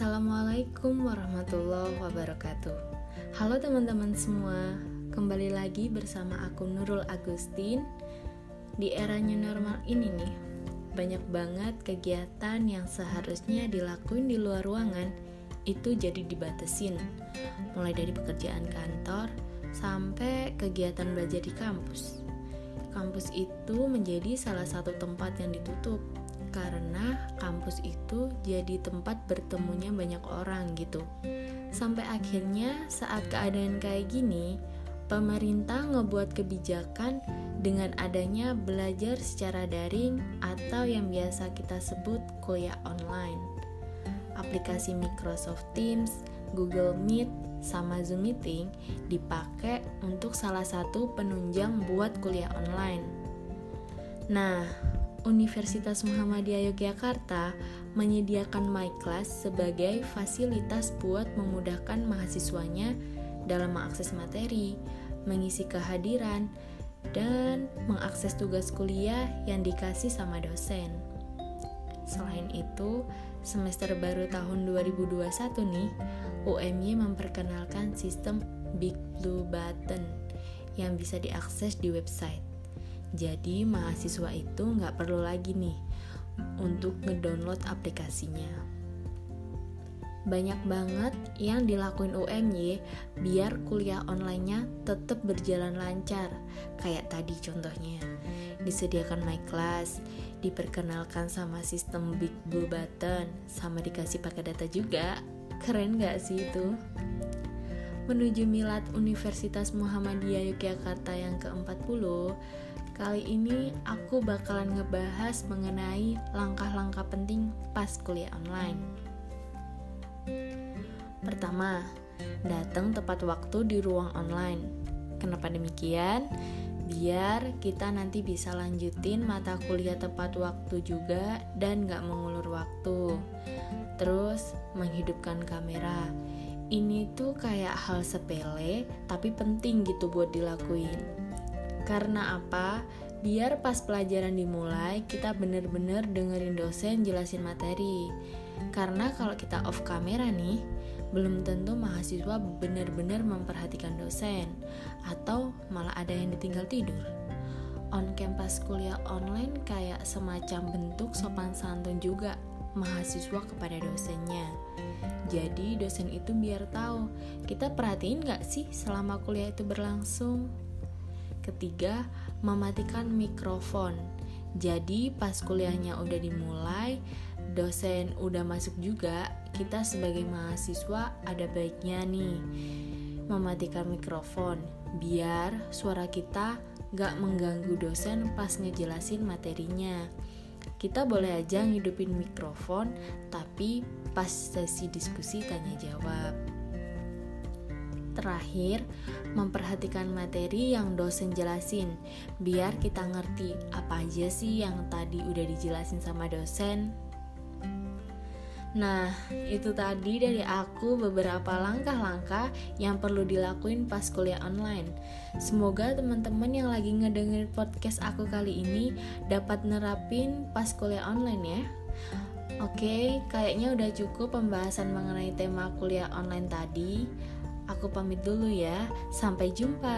Assalamualaikum warahmatullahi wabarakatuh. Halo teman-teman semua Kembali lagi bersama aku Nurul Agustin. Di era new normal ini nih Banyak banget kegiatan yang seharusnya dilakuin di luar ruangan Itu jadi dibatesin Mulai dari pekerjaan kantor Sampai kegiatan belajar di kampus. Kampus itu menjadi salah satu tempat yang ditutup karena kampus itu jadi tempat bertemunya banyak orang gitu. Sampai akhirnya saat keadaan kayak gini, pemerintah ngebuat kebijakan dengan adanya belajar secara daring atau yang biasa kita sebut kuliah online. Aplikasi Microsoft Teams, Google Meet, sama Zoom Meeting dipakai untuk salah satu penunjang buat kuliah online. Nah, Universitas Muhammadiyah Yogyakarta menyediakan MyClass sebagai fasilitas buat memudahkan mahasiswanya dalam mengakses materi, mengisi kehadiran, dan mengakses tugas kuliah yang dikasih sama dosen. Selain itu, semester baru tahun 2021 nih, UMY memperkenalkan sistem Big Blue Button yang bisa diakses di website. Jadi mahasiswa itu nggak perlu lagi nih untuk ngedownload aplikasinya. Banyak banget yang dilakuin UMY biar kuliah online-nya tetap berjalan lancar. Kayak tadi contohnya, disediakan my class, diperkenalkan sama sistem Big Blue Button, sama dikasih pakai data juga. Keren gak sih itu? Menuju milad Universitas Muhammadiyah Yogyakarta yang ke-40, Kali ini aku bakalan ngebahas mengenai langkah-langkah penting pas kuliah online. Pertama, datang tepat waktu di ruang online. Kenapa demikian? Biar kita nanti bisa lanjutin mata kuliah tepat waktu juga dan gak mengulur waktu. Terus, menghidupkan kamera. Ini tuh kayak hal sepele, tapi penting gitu buat dilakuin karena apa? Biar pas pelajaran dimulai, kita bener-bener dengerin dosen jelasin materi. Karena kalau kita off kamera nih, belum tentu mahasiswa benar-benar memperhatikan dosen atau malah ada yang ditinggal tidur. On campus kuliah online kayak semacam bentuk sopan santun juga mahasiswa kepada dosennya. Jadi dosen itu biar tahu kita perhatiin gak sih selama kuliah itu berlangsung. Ketiga, mematikan mikrofon. Jadi pas kuliahnya udah dimulai, dosen udah masuk juga, kita sebagai mahasiswa ada baiknya nih mematikan mikrofon biar suara kita gak mengganggu dosen pas ngejelasin materinya. Kita boleh aja ngidupin mikrofon, tapi pas sesi diskusi tanya jawab. Terakhir, memperhatikan materi yang dosen jelasin, biar kita ngerti apa aja sih yang tadi udah dijelasin sama dosen. Nah, itu tadi dari aku beberapa langkah-langkah yang perlu dilakuin pas kuliah online. Semoga teman-teman yang lagi ngedengerin podcast aku kali ini dapat nerapin pas kuliah online ya. Oke, kayaknya udah cukup pembahasan mengenai tema kuliah online tadi. Aku pamit dulu ya. Sampai jumpa.